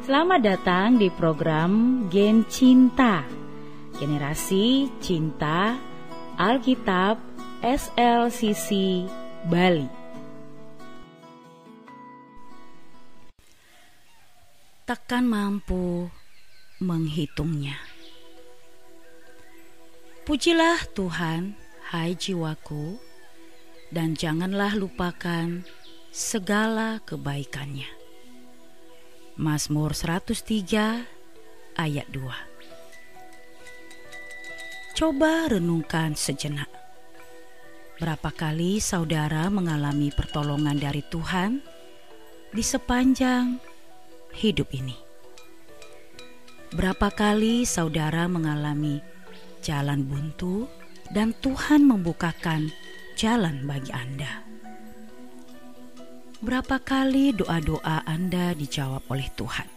Selamat datang di program Gen Cinta. Generasi Cinta Alkitab SLCC Bali. Takkan mampu menghitungnya. Pujilah Tuhan, hai jiwaku, dan janganlah lupakan segala kebaikannya Mazmur 103 ayat 2 Coba renungkan sejenak. Berapa kali saudara mengalami pertolongan dari Tuhan di sepanjang hidup ini? Berapa kali saudara mengalami jalan buntu dan Tuhan membukakan jalan bagi Anda? Berapa kali doa-doa Anda dijawab oleh Tuhan?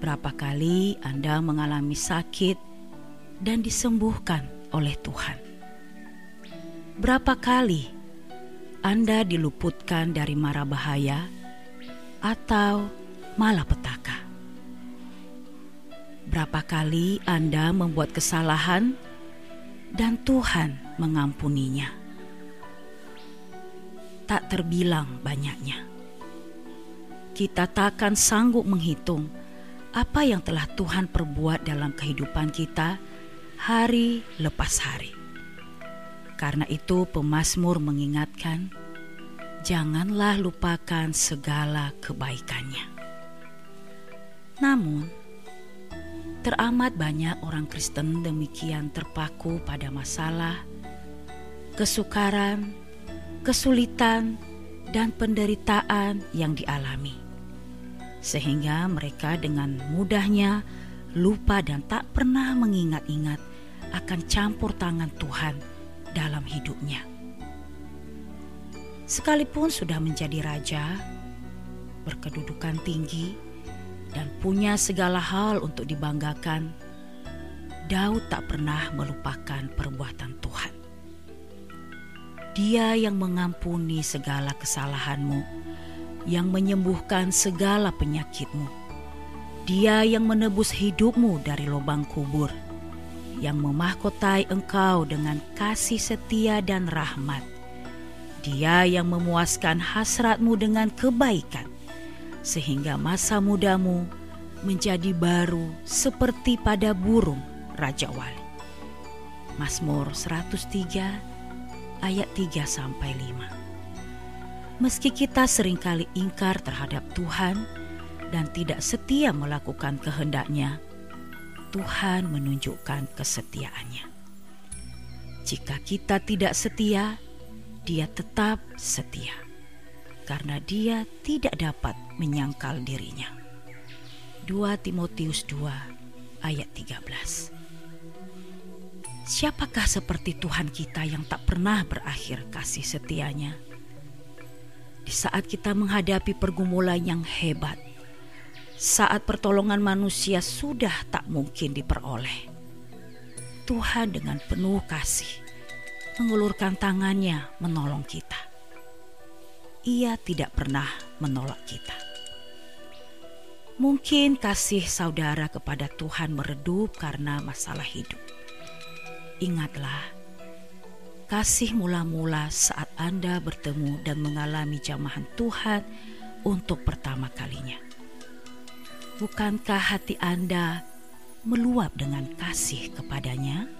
Berapa kali Anda mengalami sakit dan disembuhkan oleh Tuhan? Berapa kali Anda diluputkan dari mara bahaya atau malapetaka? Berapa kali Anda membuat kesalahan dan Tuhan mengampuninya? Tak terbilang banyaknya. Kita takkan sanggup menghitung apa yang telah Tuhan perbuat dalam kehidupan kita hari lepas hari. Karena itu, pemazmur mengingatkan, "Janganlah lupakan segala kebaikannya." Namun, teramat banyak orang Kristen demikian terpaku pada masalah, kesukaran, kesulitan, dan penderitaan yang dialami, sehingga mereka dengan mudahnya lupa dan tak pernah mengingat-ingat akan campur tangan Tuhan dalam hidupnya. Sekalipun sudah menjadi raja, berkedudukan tinggi, dan punya segala hal untuk dibanggakan, Daud tak pernah melupakan perbuatan Tuhan. Dia yang mengampuni segala kesalahanmu, yang menyembuhkan segala penyakitmu. Dia yang menebus hidupmu dari lubang kubur, yang memahkotai engkau dengan kasih setia dan rahmat. Dia yang memuaskan hasratmu dengan kebaikan, sehingga masa mudamu menjadi baru seperti pada burung Raja Wali. Mazmur 103 ayat 3 sampai 5. Meski kita sering kali ingkar terhadap Tuhan dan tidak setia melakukan kehendaknya, Tuhan menunjukkan kesetiaannya. Jika kita tidak setia, Dia tetap setia karena Dia tidak dapat menyangkal dirinya. 2 Timotius 2 ayat 13 Siapakah seperti Tuhan kita yang tak pernah berakhir kasih setianya? Di saat kita menghadapi pergumulan yang hebat, saat pertolongan manusia sudah tak mungkin diperoleh, Tuhan dengan penuh kasih mengulurkan tangannya menolong kita. Ia tidak pernah menolak kita. Mungkin kasih saudara kepada Tuhan meredup karena masalah hidup Ingatlah, kasih mula-mula saat Anda bertemu dan mengalami jamahan Tuhan untuk pertama kalinya. Bukankah hati Anda meluap dengan kasih kepadanya?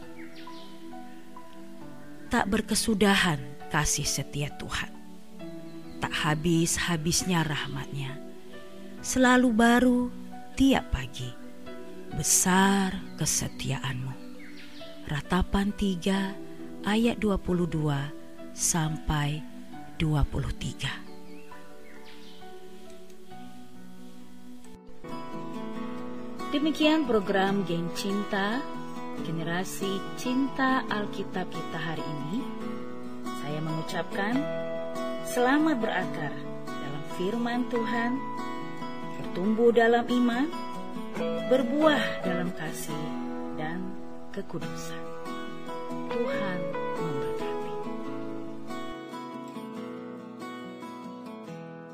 Tak berkesudahan kasih setia Tuhan. Tak habis-habisnya rahmatnya. Selalu baru tiap pagi. Besar kesetiaanmu. Ratapan 3 ayat 22 sampai 23. Demikian program Geng Cinta, generasi cinta Alkitab kita hari ini. Saya mengucapkan selamat berakar dalam firman Tuhan, bertumbuh dalam iman, berbuah dalam kasih, dan Tuhan memberkati.